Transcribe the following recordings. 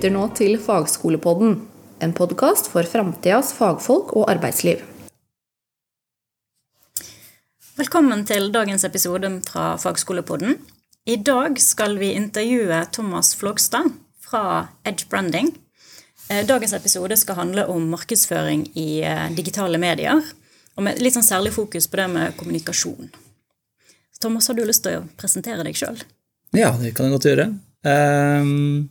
lytter nå til Fagskolepodden, en podkast for framtidas fagfolk og arbeidsliv. Velkommen til dagens episode fra Fagskolepodden. I dag skal vi intervjue Thomas Flogstad fra Edge Branding. Eh, dagens episode skal handle om markedsføring i eh, digitale medier, og med litt sånn særlig fokus på det med kommunikasjon. Thomas, har du lyst til å presentere deg sjøl? Ja, det kan jeg godt gjøre. Um,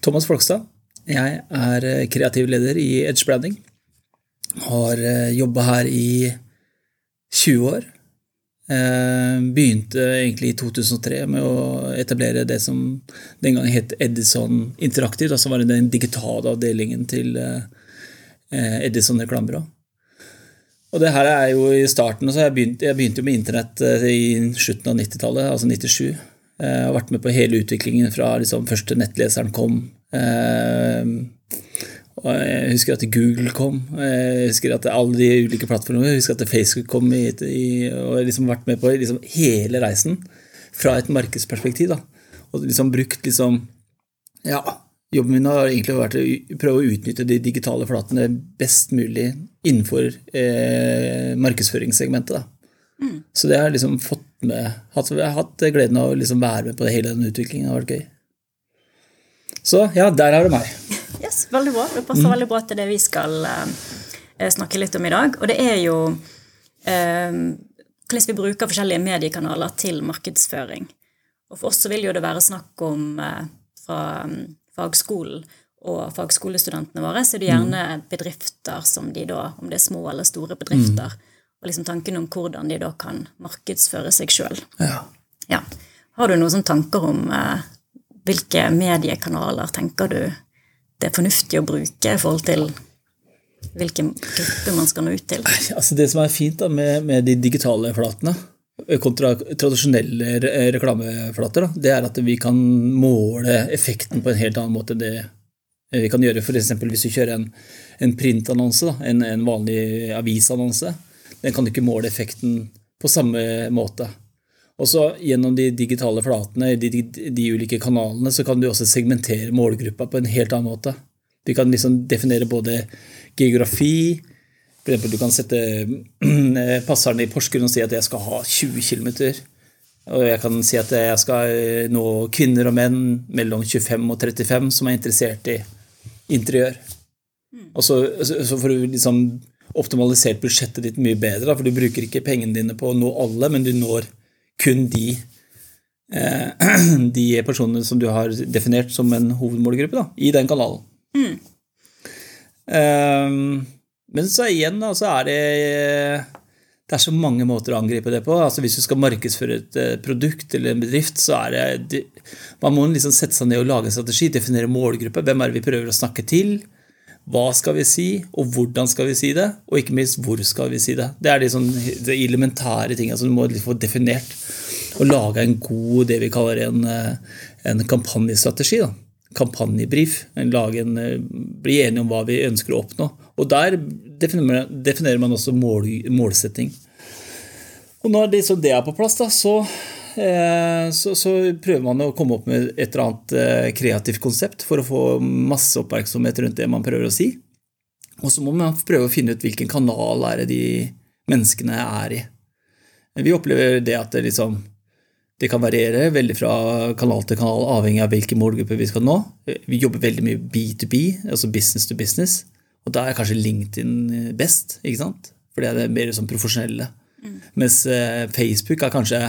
Thomas Folkstad. Jeg er eh, kreativ leder i Edge Branding. Har uh, jobba her i 20 år. Uh, begynte egentlig i 2003 med å etablere det som den gang het Edison Interactive. Altså var det den digitale avdelingen til Edison reklamebyrå. Og det her er jo i starten, så jeg begynte, jeg begynte med internett i slutten av 90-tallet, altså 97. Eh, har vært med på hele utviklingen fra liksom, første nettleseren kom. Eh, og jeg husker at Google kom, jeg husker at alle de ulike plattformene, jeg husker at Facebook kom i, i, og jeg liksom vært med på liksom hele reisen fra et markedsperspektiv. Da. Og liksom brukt liksom Ja, jobben min har egentlig vært å prøve å utnytte de digitale flatene best mulig innenfor eh, markedsføringssegmentet. Da. Mm. Så det har jeg liksom fått med hatt, hatt gleden av å liksom være med på det, hele den utviklingen. Det har vært gøy. Så ja, der har du meg. Yes, Veldig bra. Det passer mm. veldig bra til det vi skal uh, snakke litt om i dag. Og det er jo uh, hvordan vi bruker forskjellige mediekanaler til markedsføring. Og for oss så vil jo det være snakk om uh, fra um, fagskolen og fagskolestudentene våre, så er det gjerne mm. bedrifter som de da, om det er små eller store bedrifter, mm og liksom tanken om hvordan de da kan markedsføre seg sjøl. Ja. Ja. Har du noen sånne tanker om eh, hvilke mediekanaler tenker du det er fornuftig å bruke i forhold til hvilken gruppe man skal nå ut til? Altså det som er fint da, med, med de digitale flatene kontra tradisjonelle reklameflater, da, det er at vi kan måle effekten på en helt annen måte enn det vi kan gjøre f.eks. hvis du kjører en, en printannonse, en, en vanlig avisannonse den kan ikke måle effekten på samme måte. Og så Gjennom de digitale flatene, de, de, de, ulike kanalene, så kan du også segmentere målgruppa på en helt annen måte. Du kan liksom definere både geografi eksempel, Du kan sette passerne i Porsgrunn og si at jeg skal ha 20 km. Og jeg kan si at jeg skal nå kvinner og menn mellom 25 og 35 som er interessert i interiør. Mm. Og så, så får du liksom optimalisert budsjettet ditt mye bedre. For du bruker ikke pengene dine på å nå alle, men du når kun de, eh, de personene som du har definert som en hovedmålgruppe da, i den kanalen. Mm. Um, men så igjen da, så er det det er så mange måter å angripe det på. Altså Hvis du skal markedsføre et eh, produkt eller en bedrift, så er det Man må liksom sette seg ned og lage en strategi, definere målgruppe. Hvem er det vi prøver å snakke til? Hva skal vi si, og hvordan skal vi si det? Og ikke minst hvor skal vi si det? Det er de, sånn, de elementære tingene som du må få definert. Og lage en god, det vi kaller en, eh, en kampanjestrategi. Da. Kampanjebrief. Lage en, eh, bli enige om hva vi ønsker å oppnå. Og der definerer, definerer man også mål, målsetting. Og når det, det er på plass, da, så så, så, prøver man å komme opp med et eller annet eh, kreativt konsept for å få masse oppmerksomhet rundt det man prøver å si. Og så må man prøve å finne ut hvilken kanal er det de menneskene er i. Vi opplever det at det, liksom, det kan variere veldig fra kanal til kanal, avhengig av hvilke målgrupper vi skal nå. Vi jobber veldig mye B2B, altså business to business. Og da er kanskje LinkedIn best, ikke sant? for det er mer sånn profesjonelle. Mm. Mens eh, Facebook er kanskje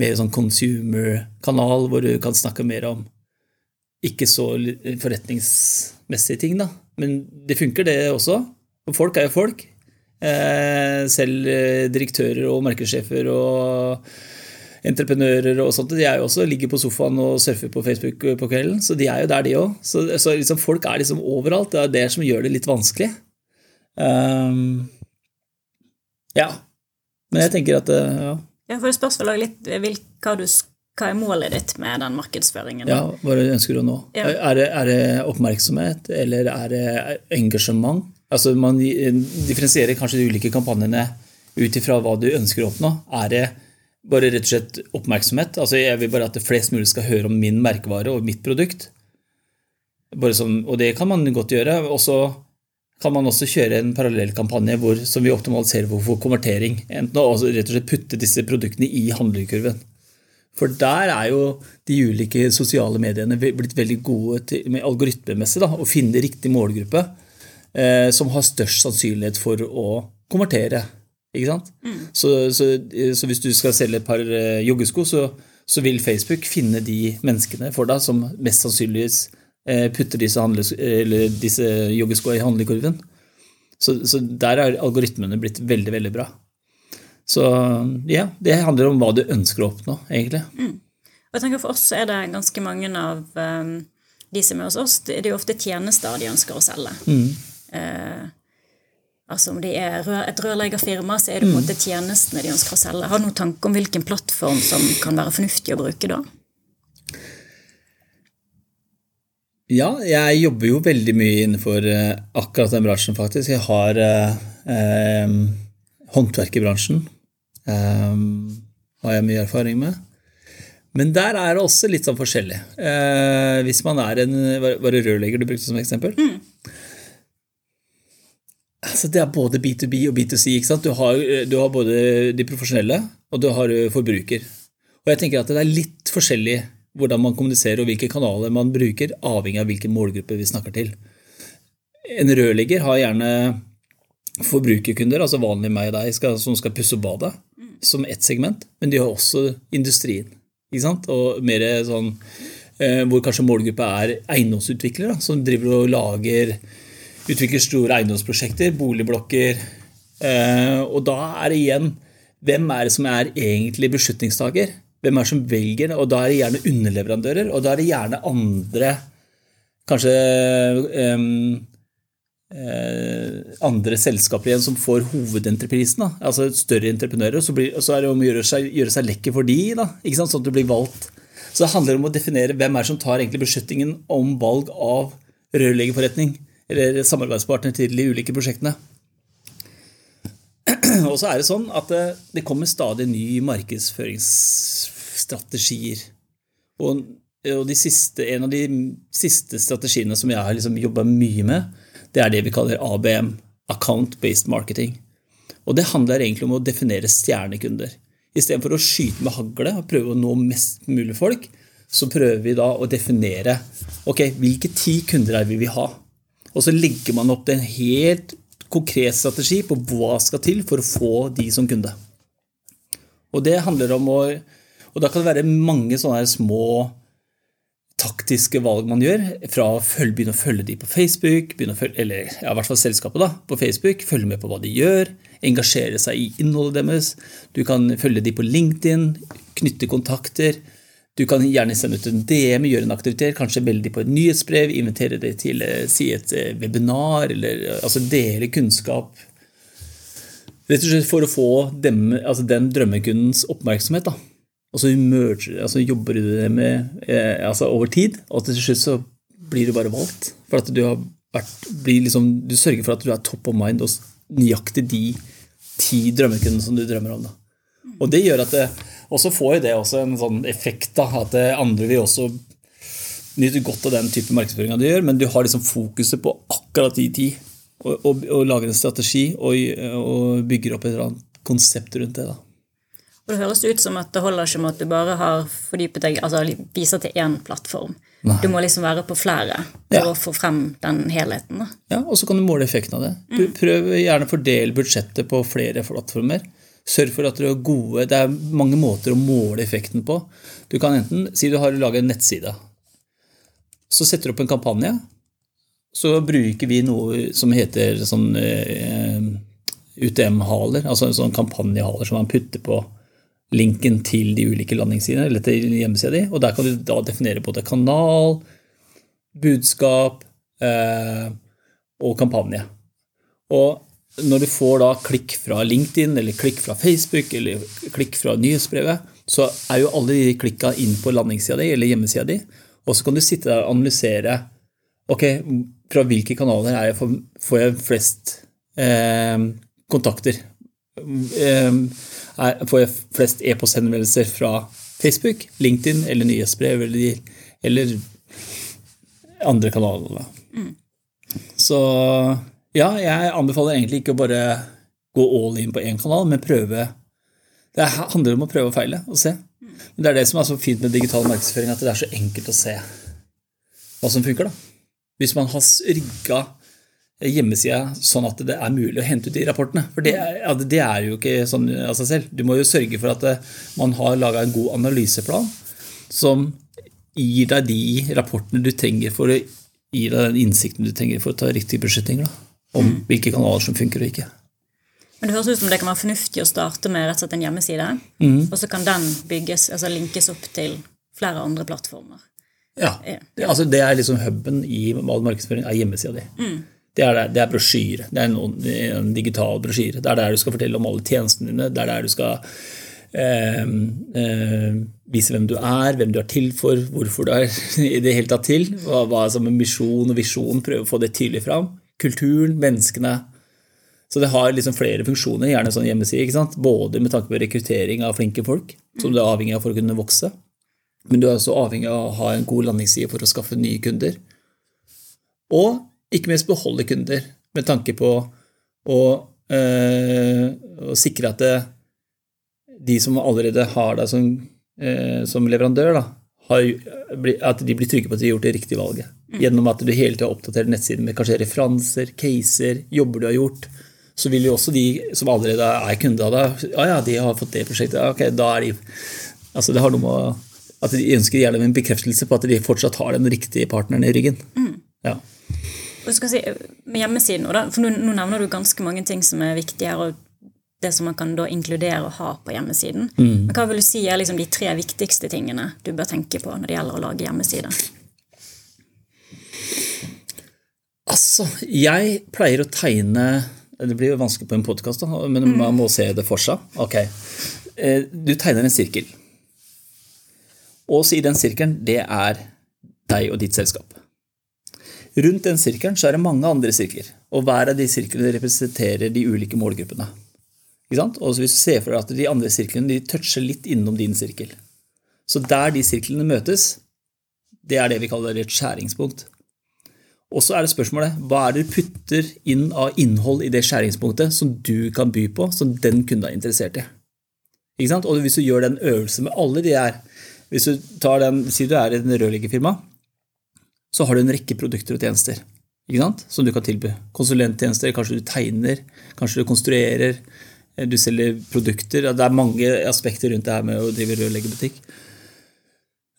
mer sånn consumer-kanal, hvor du kan snakke mer om ikke så forretningsmessige ting, da. Men det funker, det også. For folk er jo folk. Eh, selv eh, direktører og markedssjefer og entreprenører og sånt, de er jo også ligger på sofaen og surfer på Facebook på kvelden. Så de er jo der, de òg. Så, så liksom, folk er liksom overalt. Det er det som gjør det litt vanskelig. Um, ja. Men jeg tenker at ja. Ja, for Det spørs vel litt hva, du, hva er målet ditt med den markedsføringen? Ja, Hva du ønsker du å nå? Ja. Er, det, er, det, oppmerksomhet, eller er det engasjement? Altså Man differensierer kanskje de ulike kampanjene ut ifra hva du ønsker å oppnå. Er det bare rett og slett oppmerksomhet? Altså Jeg vil bare at det flest mulig skal høre om min merkevare og mitt produkt. Som, og det kan man godt gjøre. Og så kan man også kjøre en parallellkampanje hvor, som vi optimaliserer for, for konvertering. Enten å altså rett og slett putte disse produktene i handlekurven. For der er jo de ulike sosiale mediene blitt veldig gode til, med algoritmemessig da, å finne riktig målgruppe eh, som har størst sannsynlighet for å konvertere. Ikke sant? Mm. Så, så, så, hvis du skal selge et par eh, joggesko, så, så, vil Facebook finne de menneskene for deg som mest sannsynligvis putter disse, handles, disse joggeskoene i handlekurven. Så, så, der er algoritmene blitt veldig, veldig bra. Så ja, det handler om hva du ønsker å oppnå, egentlig. Mm. Og jeg tenker For oss er det ganske mange av um, de som er hos oss, det er jo ofte tjenester de ønsker å selge. Mm. Uh, altså Om de er et rørleggerfirma, så er det på en måte tjenestene de ønsker å selge. Har du noen tanke om hvilken plattform som kan være fornuftig å bruke da? Ja, jeg jobber jo veldig mye innenfor uh, akkurat den bransjen, faktisk. Jeg har uh, um, håndverkerbransjen Eh, har jeg mye erfaring med. Men der er det også litt sånn forskjellig. Eh, hvis man er en Var det rørlegger du brukte som eksempel? Mm. Altså, det er både B2B og B2C. ikke sant? Du har, du har både de profesjonelle, og du har forbruker. Og jeg tenker at det er litt forskjellig hvordan man kommuniserer og hvilke kanaler man bruker, avhengig av hvilken målgruppe vi snakker til. En rørlegger har gjerne forbrukerkunder, altså vanlig meg og deg, som skal pusse opp badet som ett segment, men de har også industrien. Og mer sånn eh, hvor kanskje målgruppa er eiendomsutviklere, som driver og lager Utvikler store eiendomsprosjekter, boligblokker. Eh, og da er det igjen hvem er det som er egentlig beslutningstaker? Hvem er som velger? Og da er det gjerne underleverandører, og da er det gjerne andre Kanskje um, Eh, andre selskaper igjen som får hovedentreprisen, da, altså større entreprenører, så, blir, så er det om å gjøre seg, gjøre seg lekker for de, da, ikke sant, sånn at du blir valgt. Så det handler om å definere hvem er som tar egentlig beslutningen om valg av rørleggerforretning eller samarbeidspartner til de ulike prosjektene. Og så er det sånn at det, det kommer stadig nye markedsføringsstrategier. Og, og siste, en av de siste strategiene som jeg har liksom jobba mye med, det er det vi kaller ABM, Account-Based Marketing. Og det handler egentlig om å definere stjernekunder. Istedenfor å skyte med hagle og prøve å nå mest mulig folk, så prøver vi da å definere ok, hvilke ti kunder er vi vil ha. Og så legger man opp til en helt konkret strategi på hva skal til for å få de som kunde. Og det handler om å Og da kan det være mange sånne små taktiske valg man gjør, fra å følge, begynne å følge de på Facebook, følge, eller ja, i hvert fall selskapet da, på Facebook, følge med på hva de gjør, engasjere seg i innholdet deres. Du kan følge de på LinkedIn, knytte kontakter. Du kan gjerne sende ut en DM, gjøre en aktivitet, kanskje melde dem på et nyhetsbrev, invitere dem til eh, si et eh, webinar, eller eh, altså dele kunnskap. Rett og slett for å få dem, altså den drømmekundens oppmerksomhet. da og så altså jobber du det eh, altså over tid, og til slutt så blir du bare valgt. For at du har vært, liksom, du sørger for at du er top of mind hos nøyaktig de ti drømmekundene som du drømmer om. Da. Og det gjør at det, Og så får jo det også en sånn effekt, da, at andre vil også nyte godt av den type markedsføringa du gjør, men du har liksom fokuset på akkurat de ti, og, og, og lager en strategi og, og bygger opp et eller annet konsept rundt det. da. Og Det høres ut som at det holder ikke med at du bare har fordypet deg, altså viser til én plattform. Nei. Du må liksom være på flere for ja. å få frem den helheten. Da. Ja, og så kan du måle effekten av det. Mm. Prøv gjerne å fordele budsjettet på flere plattformer. Sørg for at dere er gode Det er mange måter å måle effekten på. Du kan enten si du har laget en nettside. Så setter du opp en kampanje. Så bruker vi noe som heter sånn eh, UTM-haler, altså en sånn kampanjehaler som man putter på linken til de ulike landingssidene, eller til hjemmesida di. Og der kan du da definere både kanal, budskap eh, og kampanje. Og når du får da klikk fra LinkedIn eller klikk fra Facebook eller klikk fra nyhetsbrevet, så er jo alle de klikka inn på landingssida di eller hjemmesida di. Og så kan du sitte der og analysere ok, fra hvilke kanaler jeg får jeg flest eh, kontakter. Eh, er, får jeg flest e-posthenvendelser fra Facebook, LinkedIn eller nyhetsbrev eller, eller andre kanalene. Så ja, jeg anbefaler egentlig ikke å bare gå all in på én kanal, men prøve Det handler om å prøve og feile og se. Men det er det som er så fint med digital markedsføring, at det er så enkelt å se hva som funker. da. Hvis man har rigga hjemmesida sånn at det er mulig å hente ut de rapportene. For det er, det er jo ikke sånn av seg selv. Du må jo sørge for at eh, man har laga en god analyseplan som gir deg de rapportene du trenger for å gi deg den innsikten du trenger for å ta riktige beslutninger da, om mm. hvilke kanaler som funker og ikke. Men Det høres ut som det kan være fornuftig å starte med rett og slett en hjemmeside, mm. og så kan den bygges, altså linkes opp til flere andre plattformer. Ja. ja. Det, altså det er liksom huben i markedsføring, er hjemmesida di. Mm. Det er, det er brosjyre. Det er en, en, digital brosjyre. Det er der du skal fortelle om alle tjenestene dine. Det er der du skal eh, eh, vise hvem du er, hvem du er til for, hvorfor du er i det hele tatt til. Hva, hva som er misjon og visjon, prøve å få det tydelig fram. Kulturen, menneskene. Så det har liksom flere funksjoner, gjerne sånn hjemmeside. ikke sant? Både med tanke på rekruttering av flinke folk, som du er avhengig av for å kunne vokse. Men du er også avhengig av å ha en god landingsside for å skaffe nye kunder. Og ikke minst beholde kunder, med tanke på å, øh, å sikre at det, de som allerede har deg som, øh, som leverandør, da, at de blir trygge på at de har gjort det riktige valget. Mm. Gjennom at du hele tida oppdaterer nettsiden med kanskje referanser, caser, jobber du har gjort. Så vil jo også de som allerede er kunder av deg, ja, ja, de har fått det prosjektet, Ja, ok, da er de Altså det har noe med at de ønsker gjerne en bekreftelse på at de fortsatt har den riktige partneren i ryggen. Mm. Ja. Og skal si, Med hjemmesiden, for nå, nå, nevner du ganske mange ting som er viktige her, og det som man kan da inkludere og ha på hjemmesiden. Mm. Men Hva vil du si er liksom de tre viktigste tingene du bør tenke på når det gjelder å lage hjemmeside? Altså, jeg pleier å tegne Det blir jo vanskelig på en podkast, men mm. man må se det for seg. Ok, eh, Du tegner en sirkel. Og så i den sirkelen, det er deg og ditt selskap. Rundt den sirkelen så er det mange andre sirkler, og hver av de sirklene representerer de ulike målgruppene. Og hvis du ser for deg at De andre sirklene de toucher litt innom din sirkel. Så der de sirklene møtes, det er det vi kaller et skjæringspunkt. Og så er det spørsmålet hva er det du putter inn av innhold i det skjæringspunktet som du kan by på, som den kunden er interessert i. Og hvis du gjør den øvelsen med alle de her Hvis du tar den, sier du er et rørleggerfirma så har du en rekke produkter og tjenester som du kan tilby. Konsulenttjenester, kanskje du tegner, kanskje du konstruerer, du selger produkter. Det er mange aspekter rundt det her med å drive rørleggerbutikk.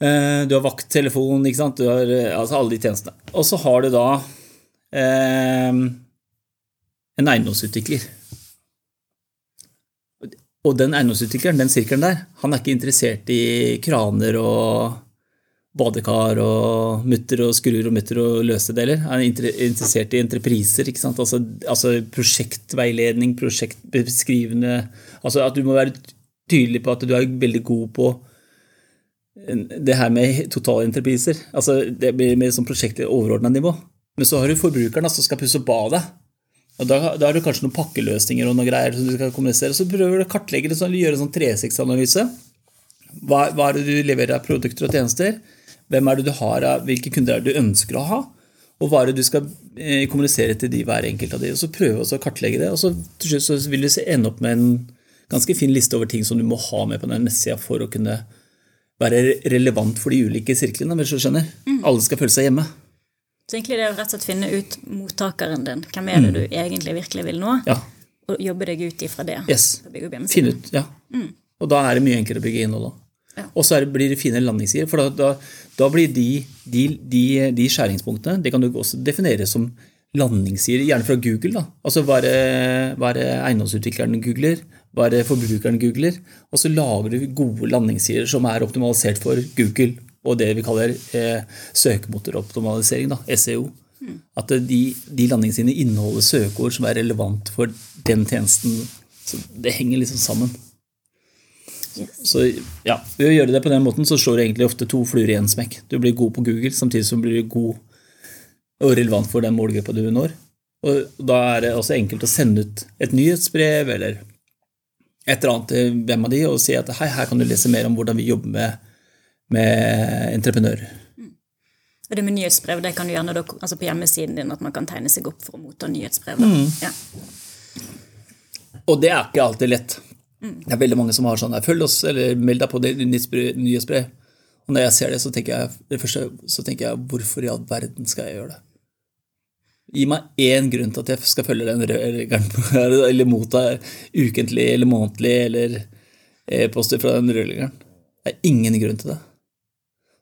Eh, du har vakttelefon, ikke sant? Du har eh, altså alle de tjenestene. Og så har du da eh, en eiendomsutvikler. Og den eiendomsutvikleren, den sirkelen der, han er ikke interessert i kraner og badekar og mutter og skruer og mutter og løse deler. Er interessert i entrepriser. ikke sant? Altså, altså prosjektveiledning, prosjektbeskrivende Altså at du må være tydelig på at du er veldig god på det her med totalentrepriser. Altså det blir mer sånn prosjekt overordna nivå. Men så har du forbrukeren som skal pusse opp badet. Og da, da, har du kanskje noen pakkeløsninger og noen greier som du skal kommunisere. Så prøver du å kartlegge det sånn, gjøre en sånn 360-analyse. Hva, hva, er det du leverer av produkter og tjenester? Hvem er det du har av, Hvilke kunder er det du ønsker å ha? Og hva er det du skal eh, kommunisere til de hver enkelt av de, og så prøve å kartlegge det. Og så til slutt så vil du ende opp med en ganske fin liste over ting som du må ha med på den nettsida for å kunne være relevant for de ulike sirklene. hvis du skjønner. Mm. Alle skal føle seg hjemme. Så egentlig det er å rett og slett finne ut mottakeren din. Hvem er det mm. du egentlig virkelig vil nå? Ja. Og jobbe deg ut ifra det. Yes. Finne ut, ja. Mm. Og da er det mye enklere å bygge innhold òg. Og så blir det fine landingssider. For da, da, da blir de, de, de, de, skjæringspunktene det kan du også definere som landingssider, gjerne fra Google. da. Altså Hva er det eiendomsutvikleren googler? Hva er det forbrukeren googler? Og så lager du gode landingssider som er optimalisert for Google og det vi kaller eh, søkemotoroptimalisering, da, SEO. Mm. At de, de landingssidene inneholder søkeord som er relevant for den tjenesten. Så det henger liksom sammen. Så ja, Ved å gjøre det på den måten så slår du egentlig ofte to fluer i én smekk. Du blir god på Google samtidig som du blir god og relevant for den målgruppa du når. Og Da er det også enkelt å sende ut et nyhetsbrev eller et eller annet til hvem av de og si at hei, her kan du lese mer om hvordan vi jobber med, med entreprenører. Og det med nyhetsbrev det kan du gjerne altså på hjemmesiden din at man kan tegne seg opp for å motta nyhetsbrev. Mm. Ja. Og det er ikke alltid lett. Det er veldig mange som har sånn der, følg oss, eller meld deg på nyhetsbrev. Og når jeg ser det, så tenker jeg, det første, så tenker jeg hvorfor i all verden skal jeg gjøre det? Gi meg én grunn til at jeg skal følge den regelen, eller motta ukentlig eller månedlig eller e-poster fra den rødliggeren. Det er ingen grunn til det.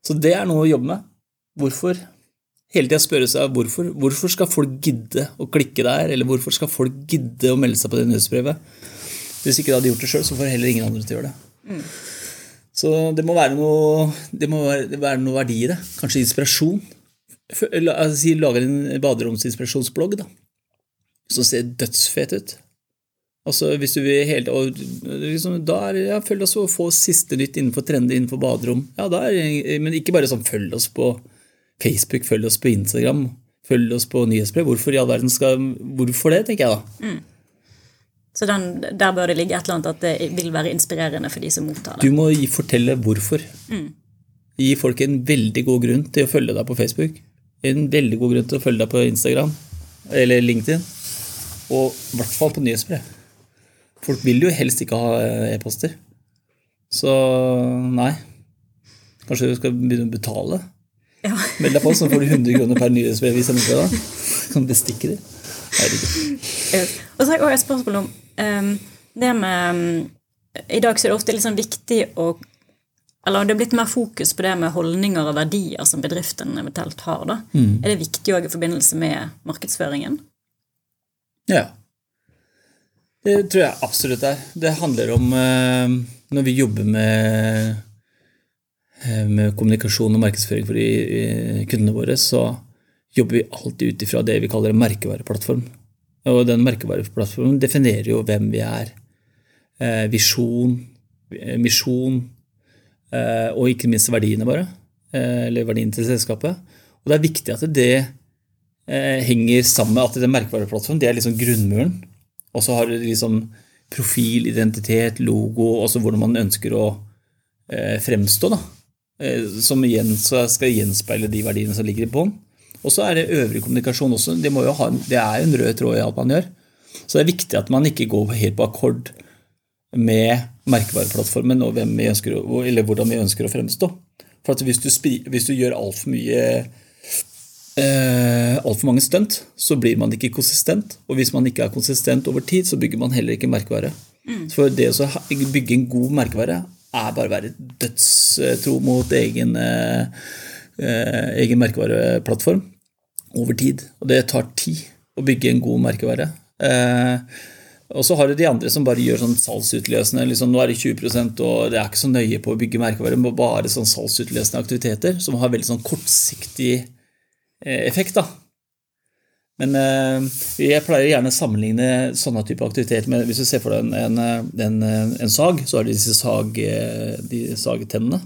Så det er noe å jobbe med. Hvorfor? Hele tida spørre seg hvorfor. Hvorfor skal folk gidde å klikke der, eller hvorfor skal folk gidde å melde seg på det nyhetsbrevet? Hvis ikke du hadde gjort det sjøl, så får heller ingen andre til å gjøre det. Mm. Så det må være noe, det må være noe verdi i det. Kanskje inspirasjon. Altså, Lage en baderomsinspirasjonsblogg da, som ser dødsfet ut. Altså, hvis du vil hele, og, liksom, da er, ja, Følg oss og få siste nytt innenfor trender innenfor baderom. Ja, er, men ikke bare sånn følg oss på Facebook, følg oss på Instagram, følg oss på nyhetsbrev. Hvorfor i all verden skal Hvorfor det, tenker jeg da. Mm. Så den, der bør det ligge et eller annet at det vil være inspirerende for de som mottar det. Du må fortelle hvorfor. Mm. Gi folk en veldig god grunn til å følge deg på Facebook. En veldig god grunn til å følge deg på Instagram eller LinkedIn. Og i hvert fall på nyhetsbrev. Folk vil jo helst ikke ha eh, e-poster. Så nei. Kanskje du skal begynne å betale? Ja. Meld deg på, så får du 100 kroner per nyhetsbrev i til. Kan bestikke dem. Og så har jeg også et spørsmål om um, det med um, I dag så er det ofte liksom viktig å eller det er blitt mer fokus på det med holdninger og verdier som bedriften eventuelt har. da. Mm. Er det viktig òg i forbindelse med markedsføringen? Ja. Det tror jeg absolutt er. Det handler om uh, Når vi jobber med, uh, med kommunikasjon og markedsføring for de, uh, kundene våre, så jobber vi alltid ut ifra det vi kaller en merkevareplattform. Og den merkevareplattformen definerer jo hvem vi er. Eh, visjon, eh, misjon eh, og ikke minst verdiene våre. Eller verdiene til selskapet. Og det er viktig at det henger sammen med at den merkevareplattformen det er liksom grunnmuren. Og så har du liksom profil, identitet, logo, også hvordan man ønsker å fremstå. da. Som igjen skal gjenspeile de verdiene som ligger i bånn. Og så er det øvrig kommunikasjon også. Det, ha, det er jo en rød tråd i alt man gjør. Så det er viktig at man ikke går helt på akkord med merkevareplattformen og vi ønsker, eller hvordan vi ønsker å fremstå. For hvis du, hvis du gjør altfor mye eh, altfor mange stunt, så blir man ikke konsistent. Og hvis man ikke er konsistent over tid, så bygger man heller ikke merkevare. Mm. For det å bygge en god merkevare er bare å være dødstro mot egen, eh, eh egen merkevareplattform over tid. Og det tar tid å bygge en god merkevare. Eh, og så har du de andre som bare gjør sånn salgsutløsende. Liksom, nå er det 20% og det er ikke så nøye på å bygge merkevare, men bare sånn salgsutløsende aktiviteter som har veldig sånn kortsiktig eh, effekt. da. Men eh, jeg pleier gjerne å sammenligne sånne type aktiviteter med Hvis du ser for deg en, en, en, en sag, så har du disse sag, eh, de sagtennene.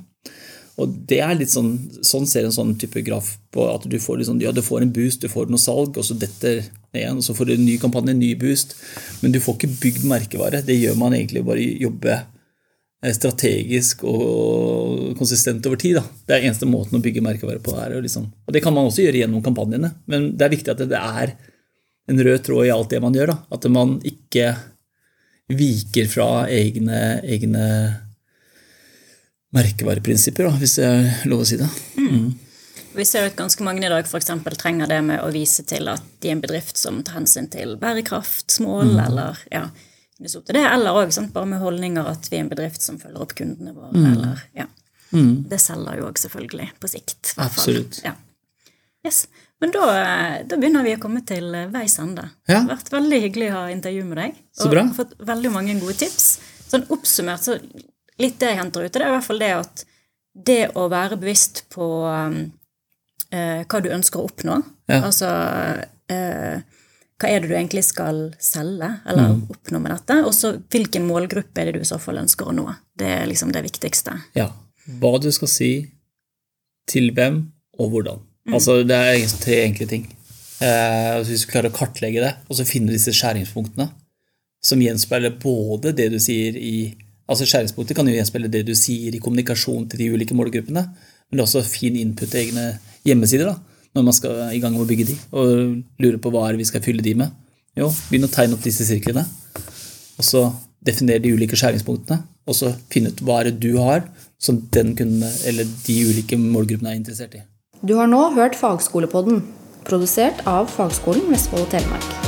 Og det er litt sånn, sånn ser en sånn type graf på at du får, liksom, ja, du får en boost, du får noe salg, og så detter igjen, og så får du en ny kampanje, en ny boost. Men du får ikke bygd merkevare. Det gjør man egentlig bare jobbe eh, strategisk og konsistent over tid. Da. Det er eneste måten å bygge merkevare på. Er, liksom. og Det kan man også gjøre gjennom kampanjene, men det er viktig at det er en rød tråd i alt det man gjør. Da. At man ikke viker fra egne, egne merkevareprinsipper, hvis det er lov å si det. Mm. Vi ser at ganske mange i dag f.eks. trenger det med å vise til at de er en bedrift som tar hensyn til bærekraftsmål, mm. eller ja, det, eller òg bare med holdninger at vi er en bedrift som følger opp kundene våre, mm. eller ja. Mm. Det selger jo òg selvfølgelig på sikt. Absolutt. Ja. Yes. Men da, da, begynner vi å komme til veis ende. Ja. Det har vært veldig hyggelig å ha intervju med deg. Så bra. Og fått veldig mange gode tips. Sånn oppsummert så litt det jeg henter ut, det er i hvert fall det at det å være bevisst på um, eh, hva du ønsker å oppnå, ja. altså eh, hva er det du egentlig skal selge eller mm. oppnå med dette, og så hvilken målgruppe er det du i så fall ønsker å nå. Det er liksom det viktigste. Ja. Hva du skal si, til hvem og hvordan. Mm. Altså, det er tre enkle ting. Eh, hvis du klarer å kartlegge det, og så finne disse skjæringspunktene som gjenspeiler både det du sier i Altså Skjæringspunktet kan jo gjenspeile det du sier i kommunikasjon til de ulike målgruppene, Men det er også fin input til egne hjemmesider da, når man skal i gang med å bygge de, og lure på hva er det vi skal fylle de med. Jo, begynn å tegne opp disse sirklene, og så definere de ulike skjæringspunktene, og så finne ut hva er det du har som den kunden eller de ulike målgruppene er interessert i. Du har nå hørt Fagskolepodden, produsert av Fagskolen Vestfold og Telemark.